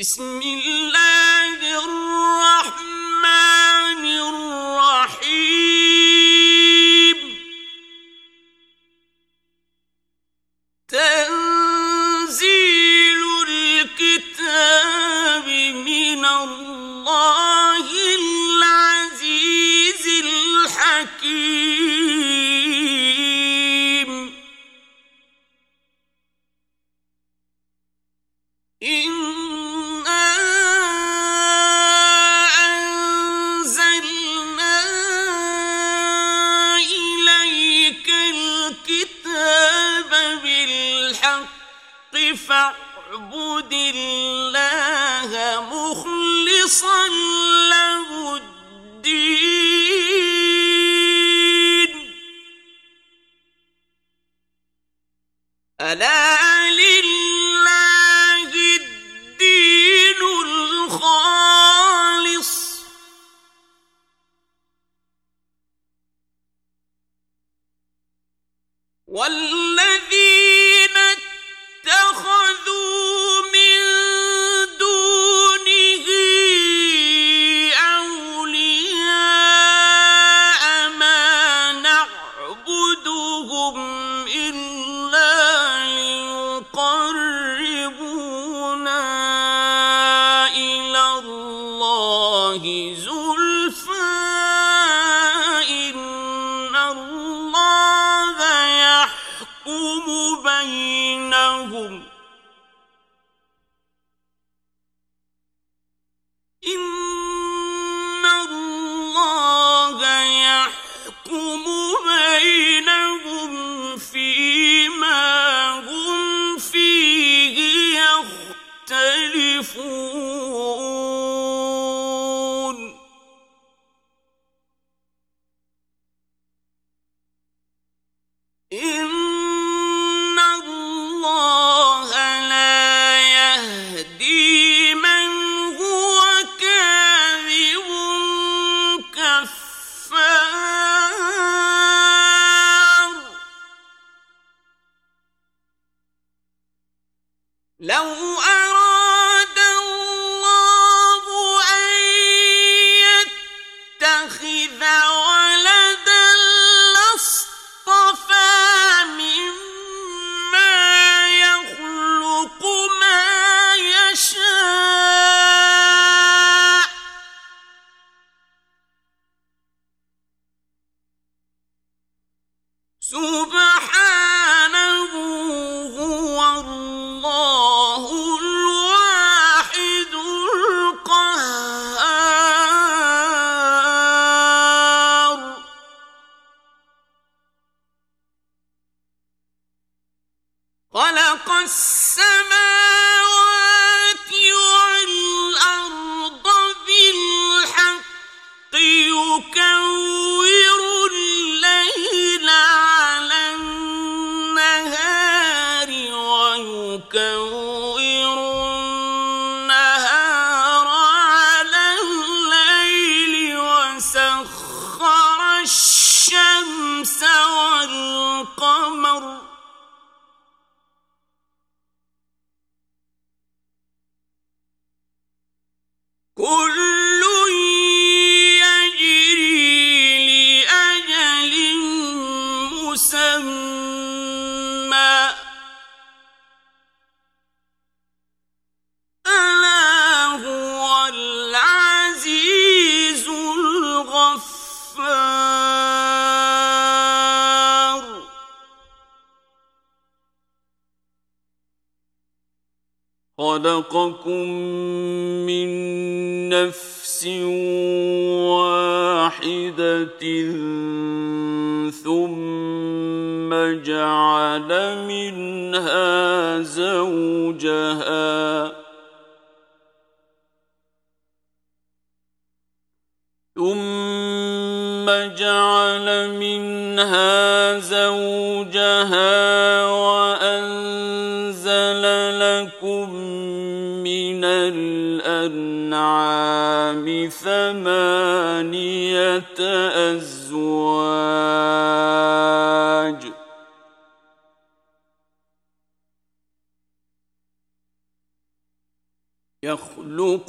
بسم الله يختلفون ويكور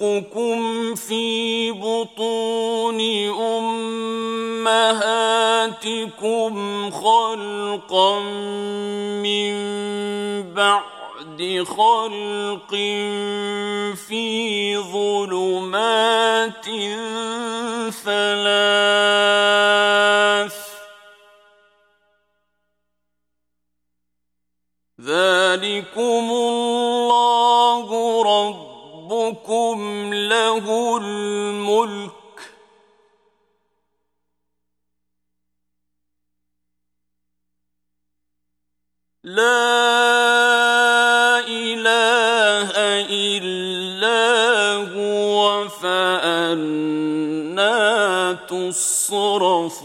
يخلقكم في بطون أمهاتكم خلقا من بعد خلق في ظلمات ثلاث ذلكم الله له الملك. لا إله إلا هو فأنا تصرفون.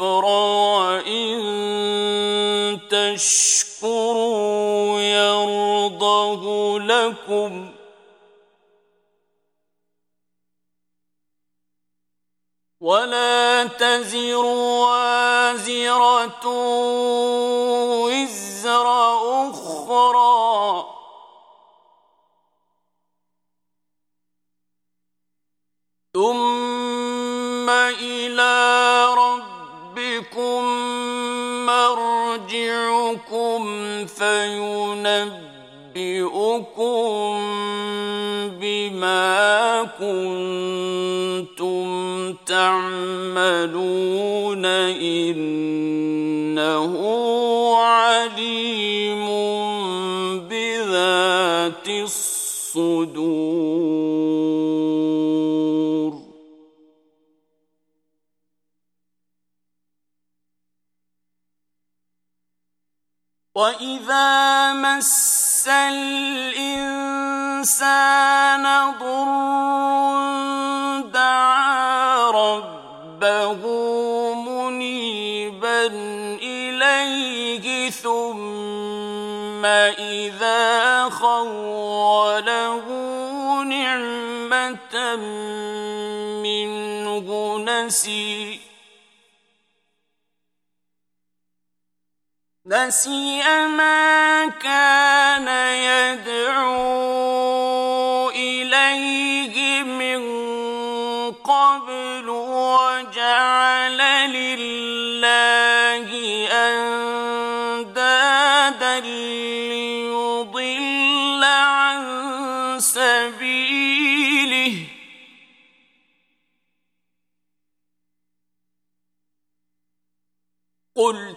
الكفر وإن تشكروا يرضه لكم ۖ ولا تزر وازرة وزر أخرى ثم إلى ربكم مرجعكم فينبئكم بما كنتم تعملون إنه وإذا مس الإنسان ضر ربه منيبا إليه ثم إذا خوله نعمة منه نسي. نسي ما كان يدعو إليه من قبل وجعل لله أندادا ليضل عن سبيله. قل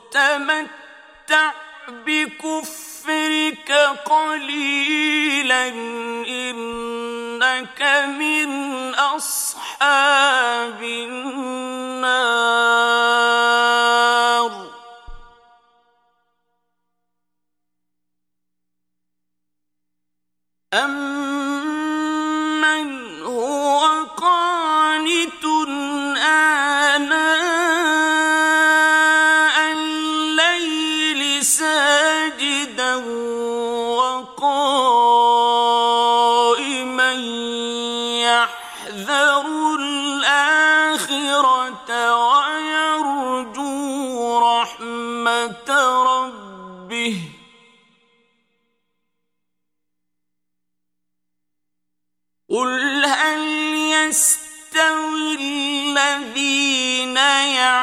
تمتع بكفرك قليلا إنك من أصحاب النار. أمن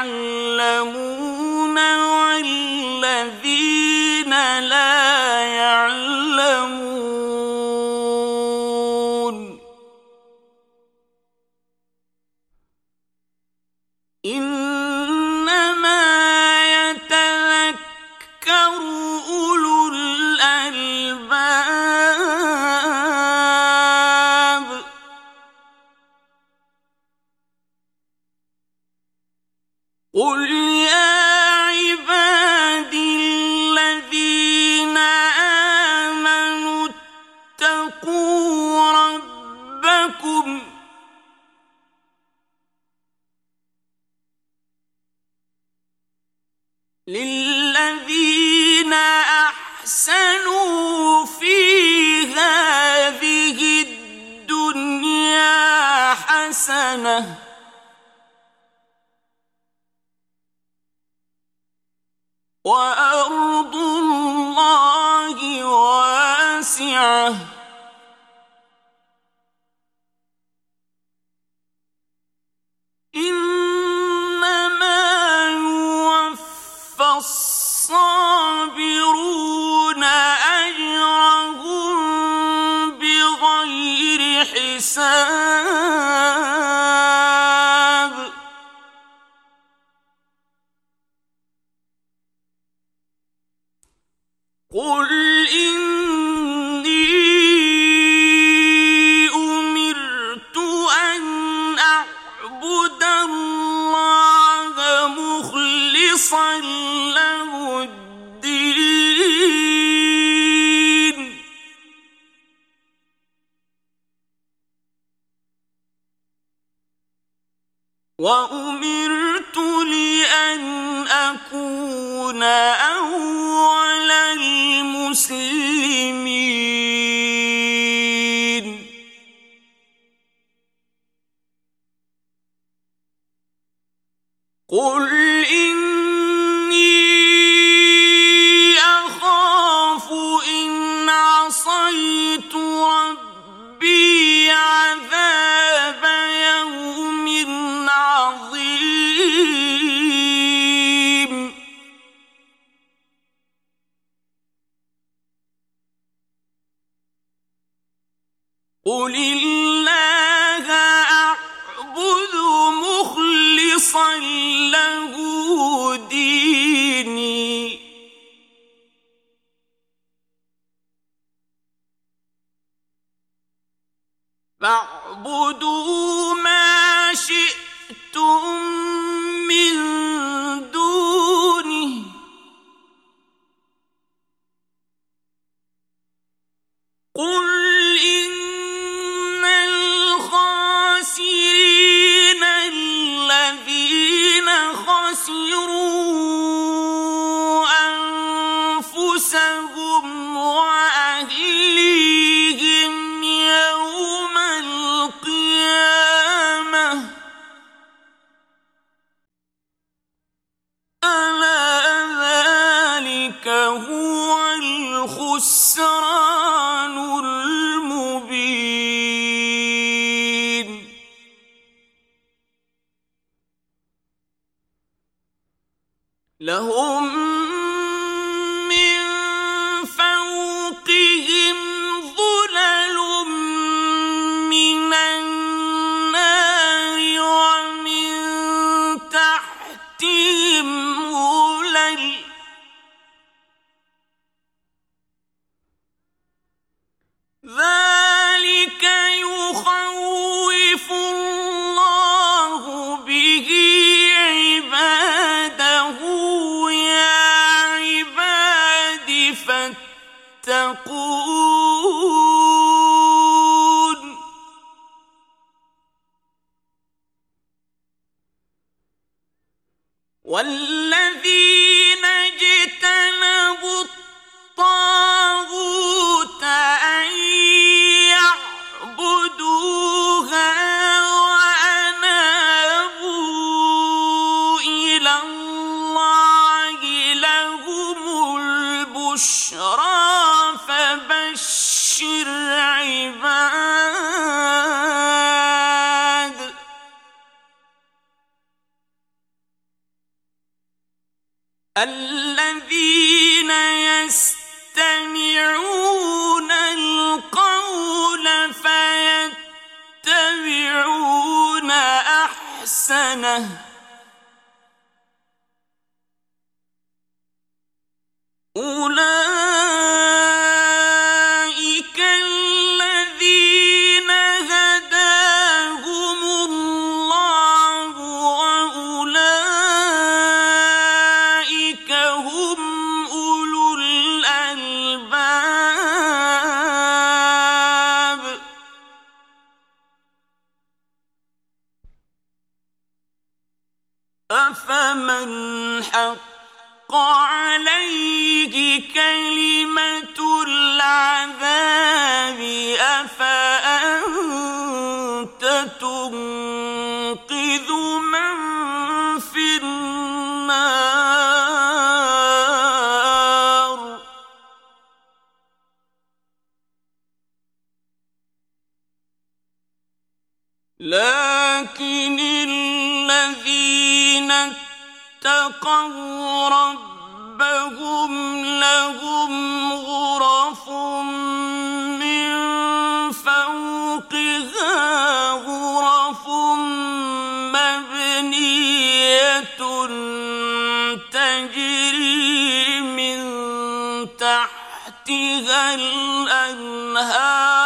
يعلمون الساعه فاعبدوا ما شئتم من دونه. قل إن الخاسرين الذين خسروا لهم غرف من فوقها غرف مبنية من تحتها الأنهار.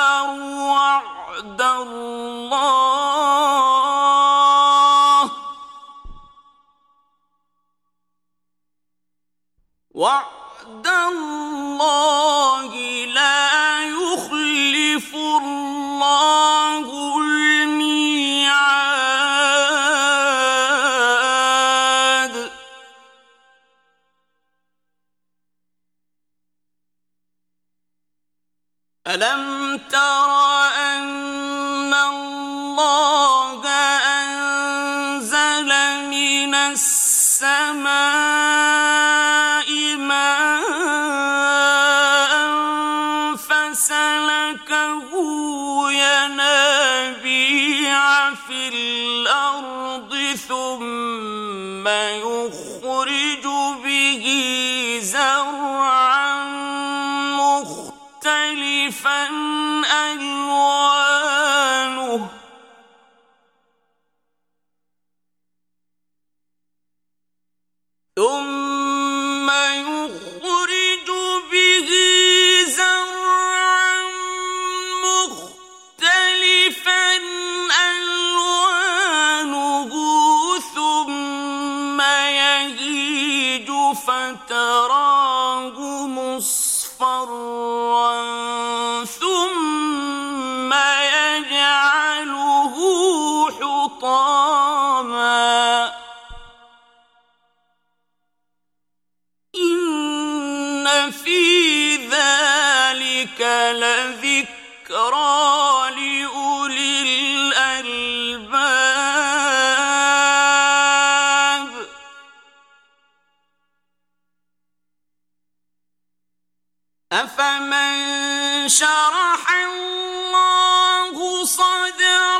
我。فتراه مصفرا من شرح الله صدره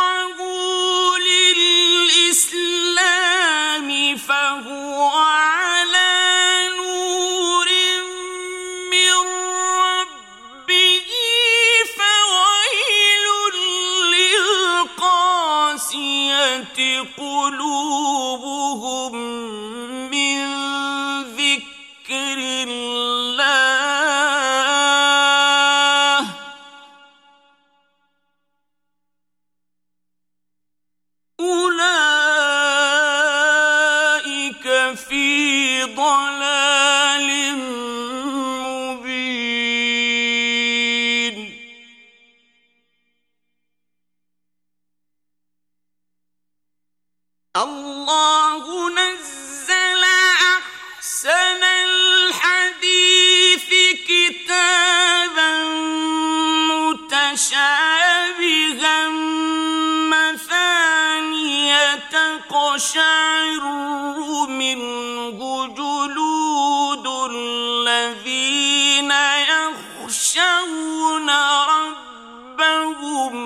تَقَشْعِرُّ مِنْهُ جُلُودُ الَّذِينَ يَخْشَوْنَ رَبَّهُمْ.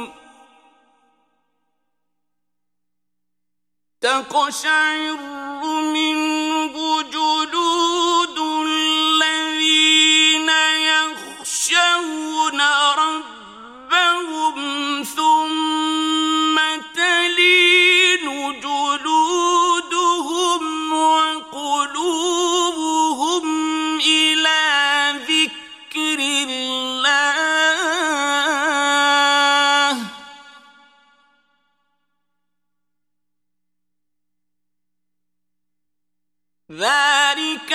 ذلك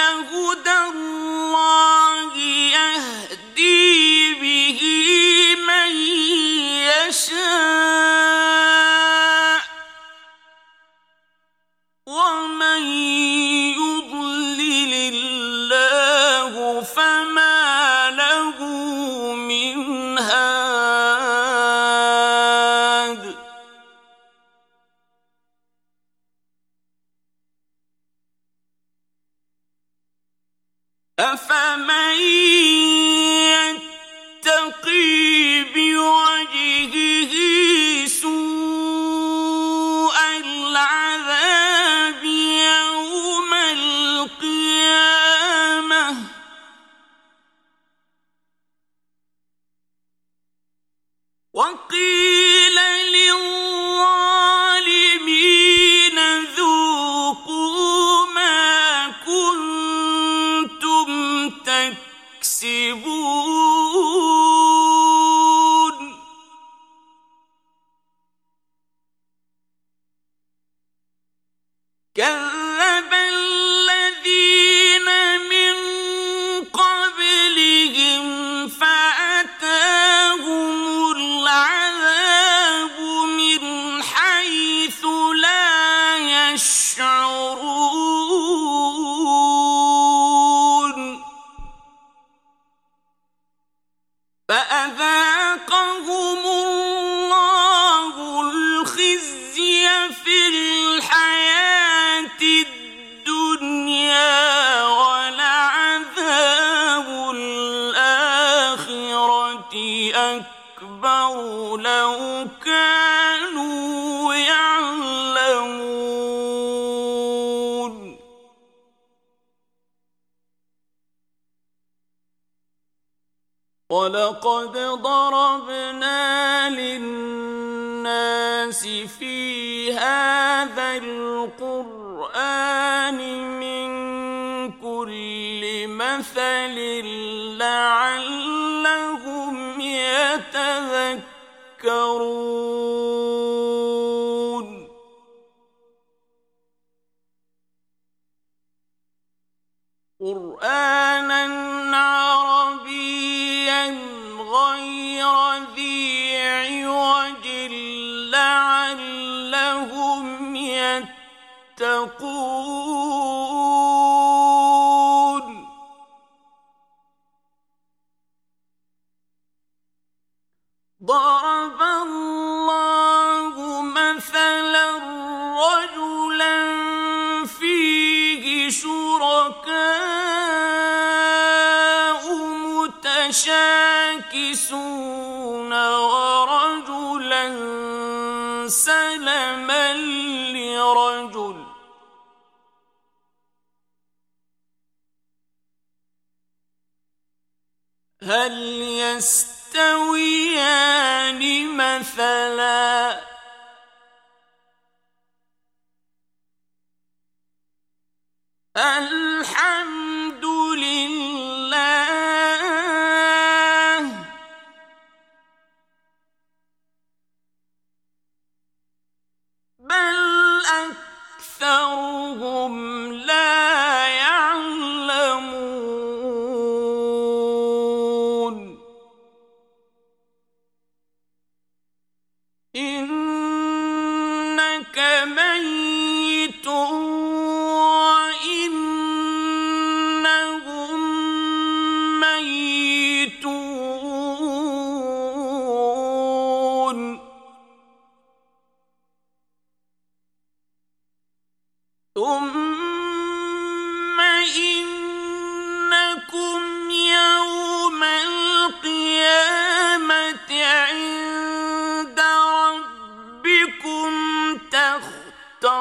تتقون هل يستويان مثلا؟ الحمد لله. بل أكثرهم لا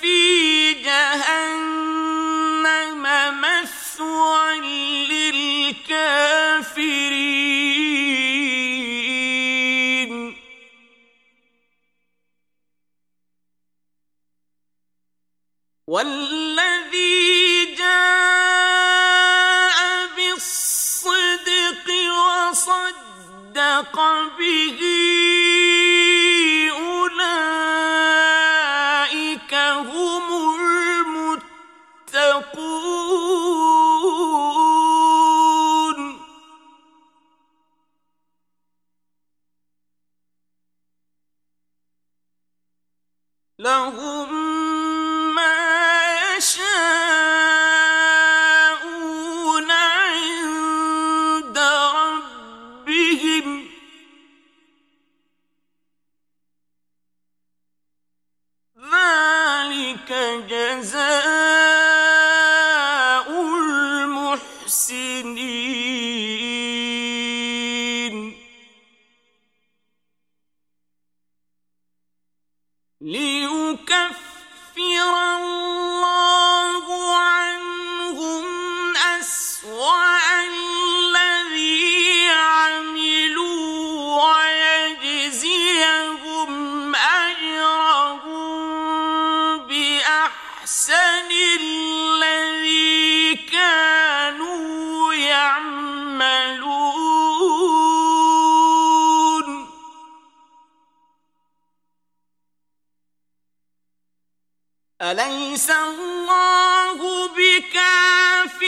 فيه ليكفر الله أليس الله بكاف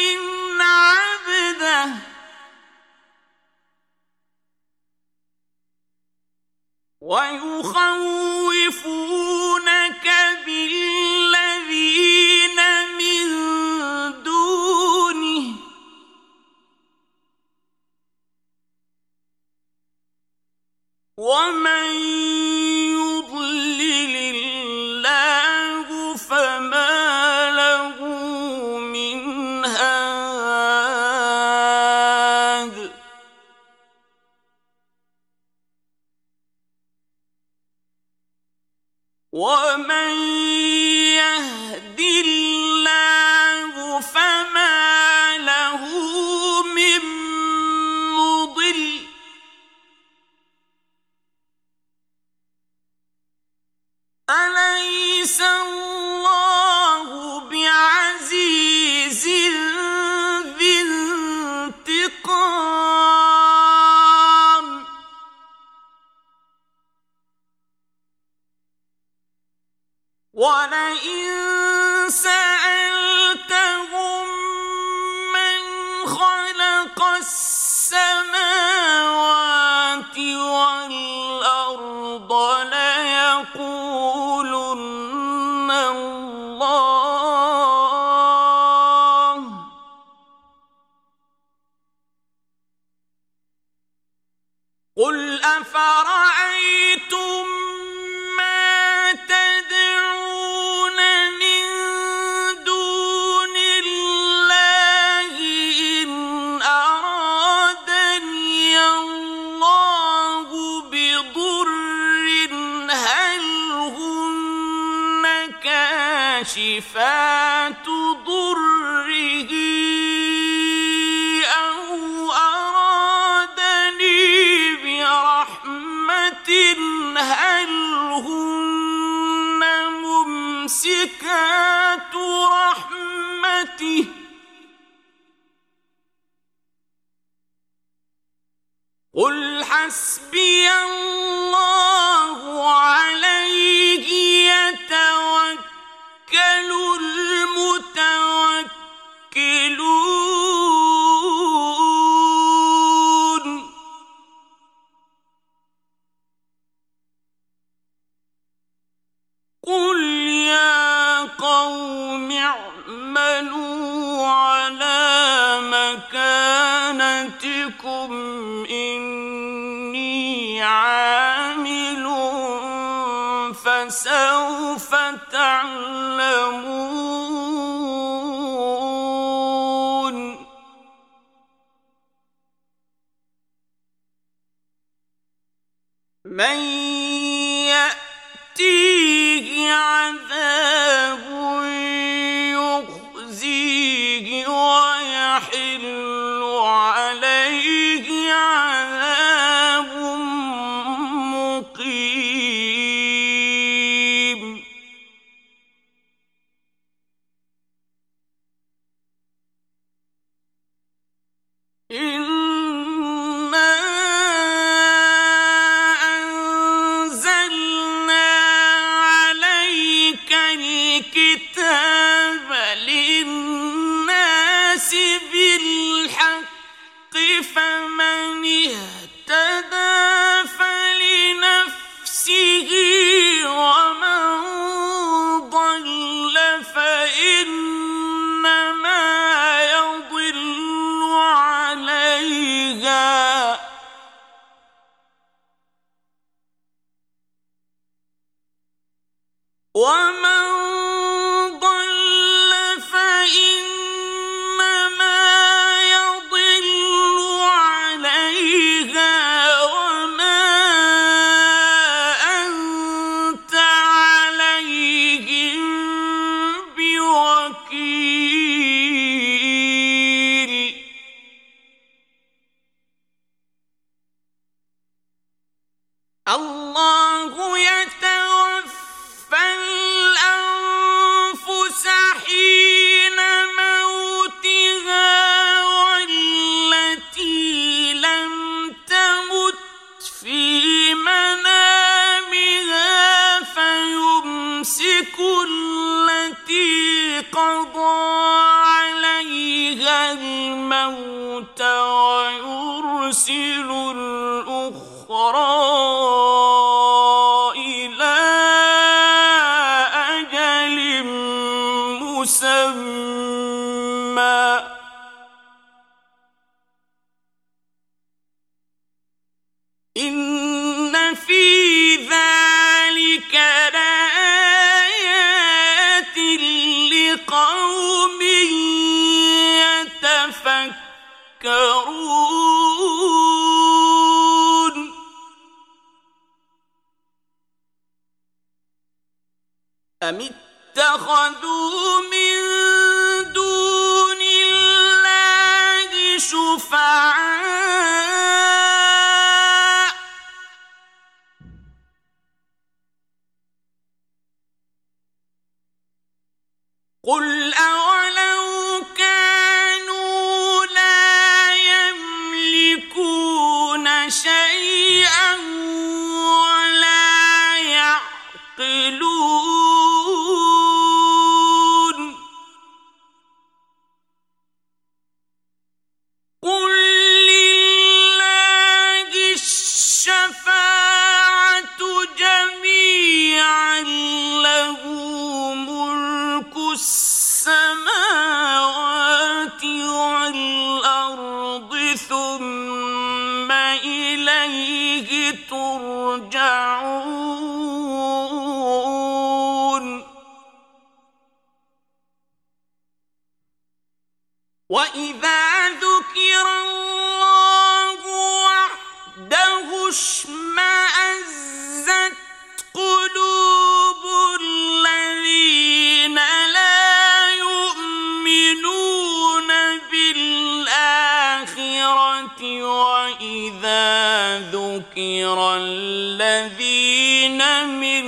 عبده. ويخوفونك مكانتكم إني عامل فسوف تعلمون. من يأتيه عذاب يرسل الأخرى أم اتخذوا من دون الله شفعاء؟ وإذا ذكر الله قلوب الذين لا يؤمنون بالآخرة وإذا ذكر الذين من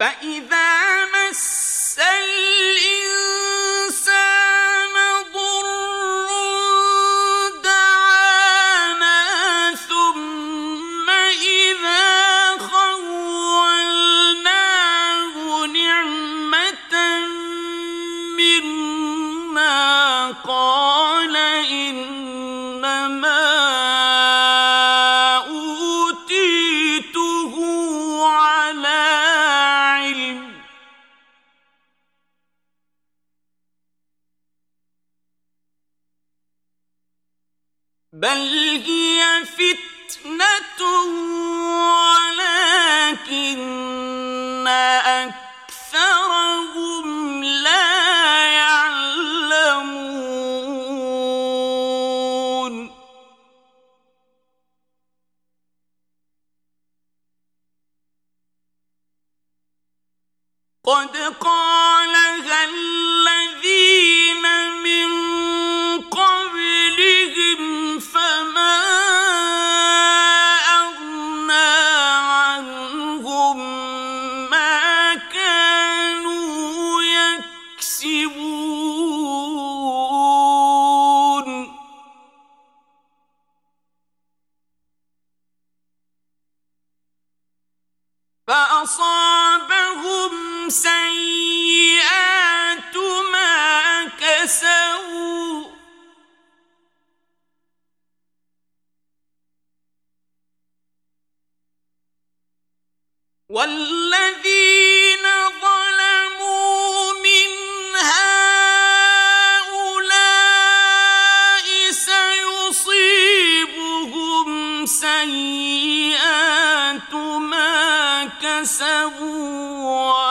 فإذا والذين ظلموا من هؤلاء سيصيبهم سيئات ما كسبوا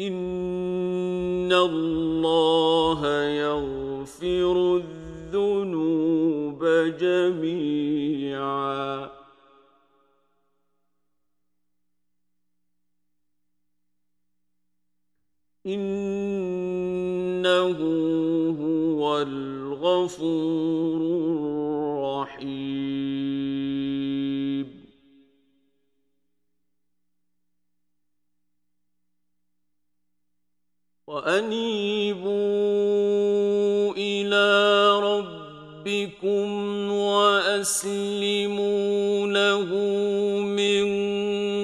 إن الله يغفر الذنوب جميعا. إنه هو الغفور وأنيبوا إلى ربكم وأسلموا له من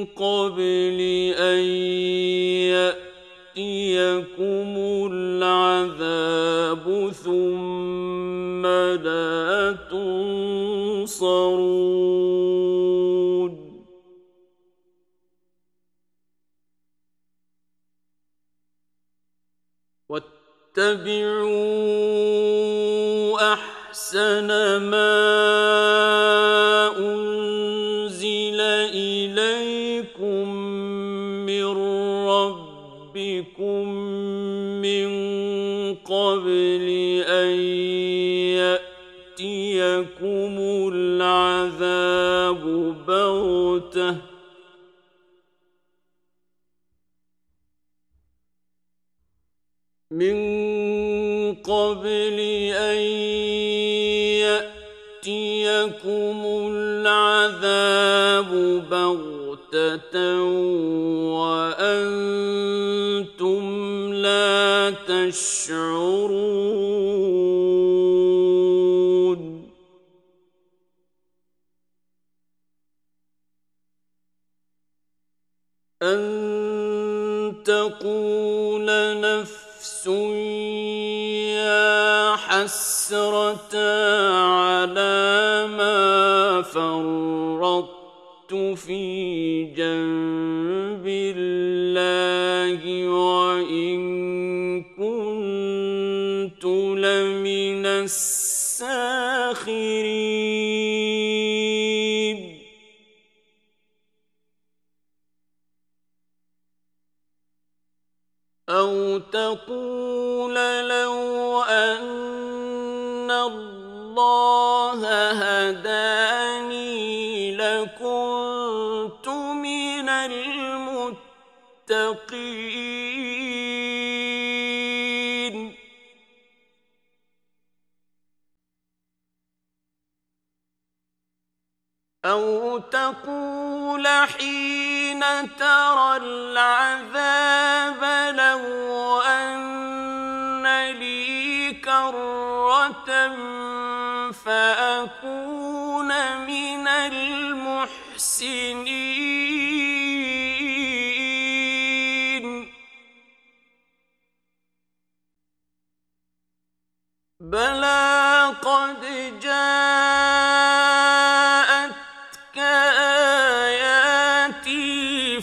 قبل أن يأتيكم العذاب واتبعوا أحسن ما أنزل إليكم من ربكم من قبل أن يأتيكم العذاب بغتة من الشعوب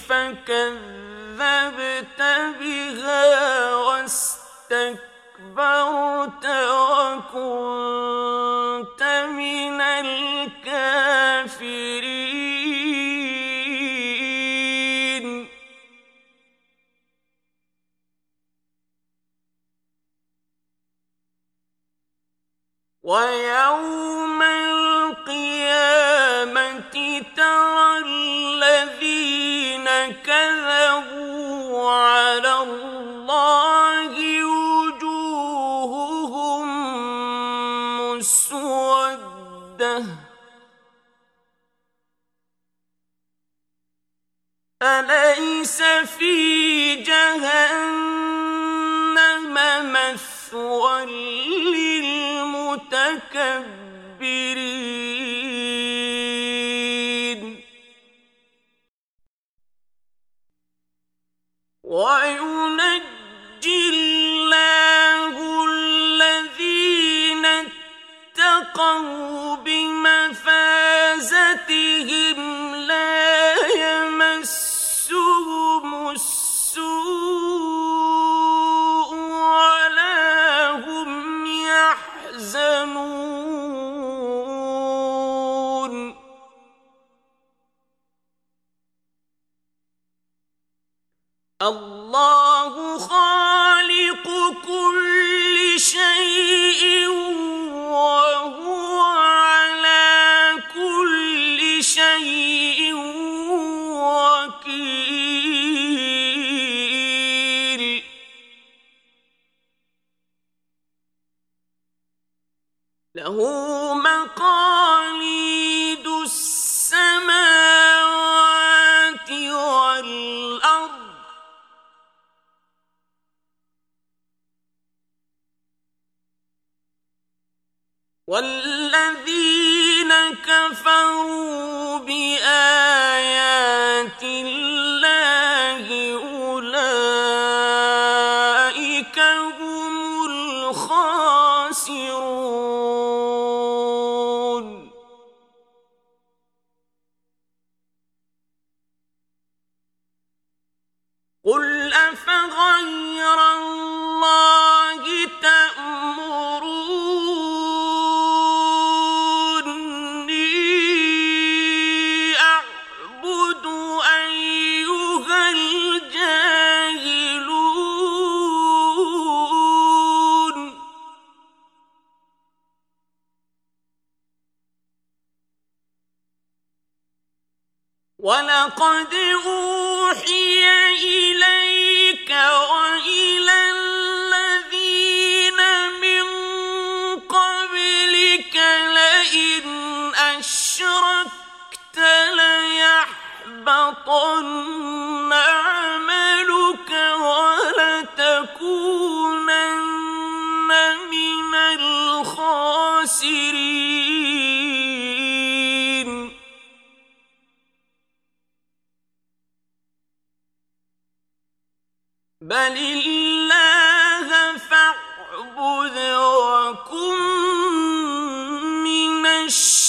فكذبت بها واستكبرت وكنت جهنم مثوى للمتكبر هُمْ بل الله فاعبد وكن من الشر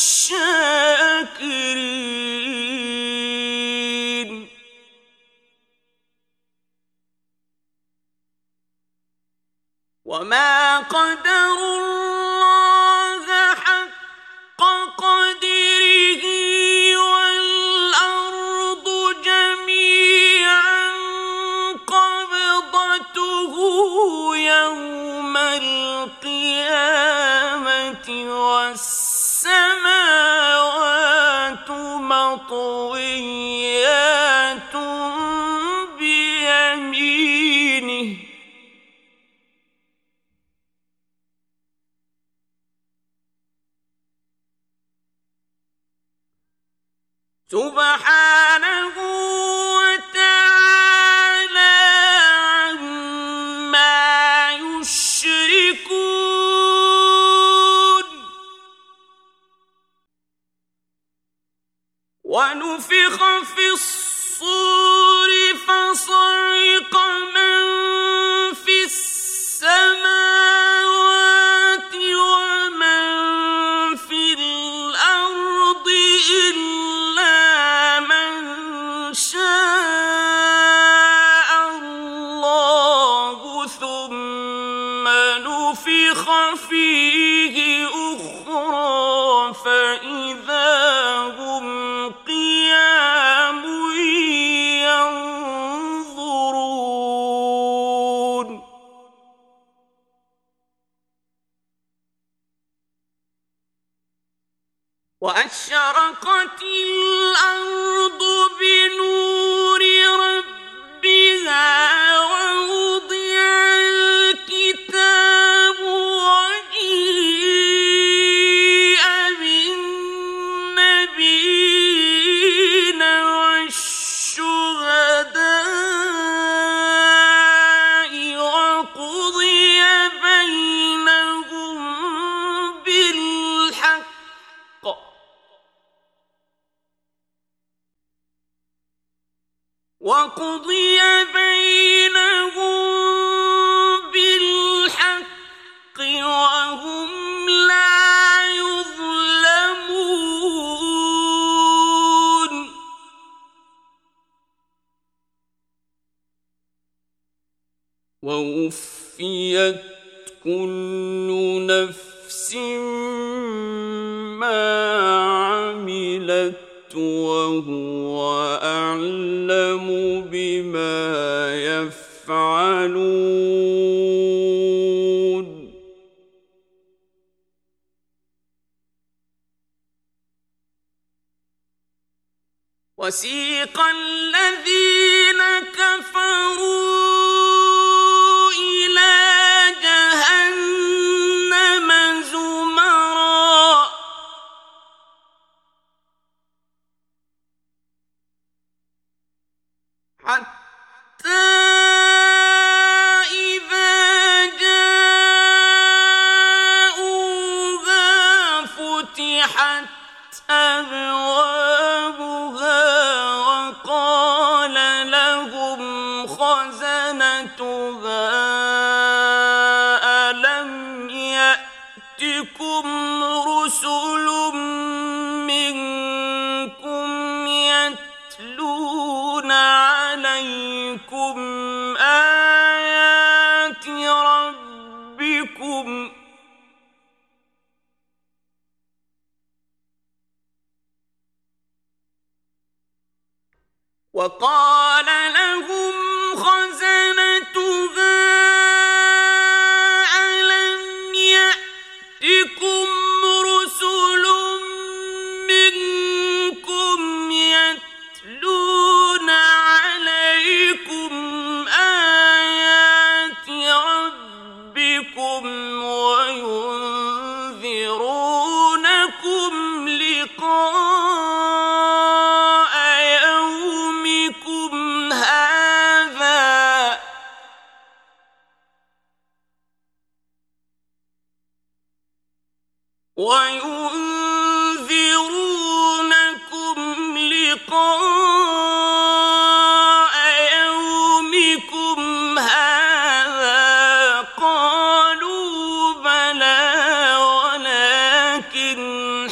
سبحانه وتعالى عما يشركون. ونفخ في الصور فصعق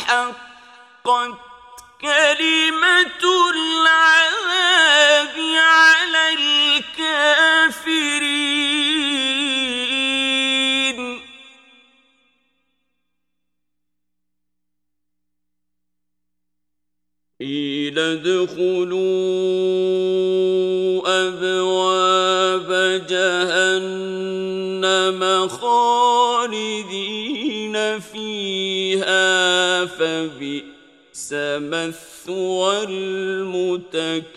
حقت كلمة العذاب على الكافرين. قيل ادخلوا أبواب جهنم خالدين بئس مثوى المتكبرين.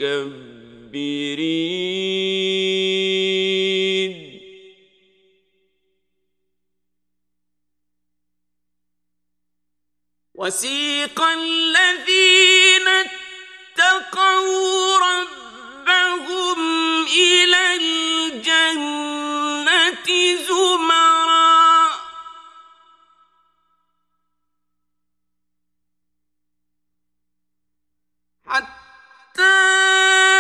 وسيق الذين اتقوا ربهم إلى الجنة زمرا ねえ。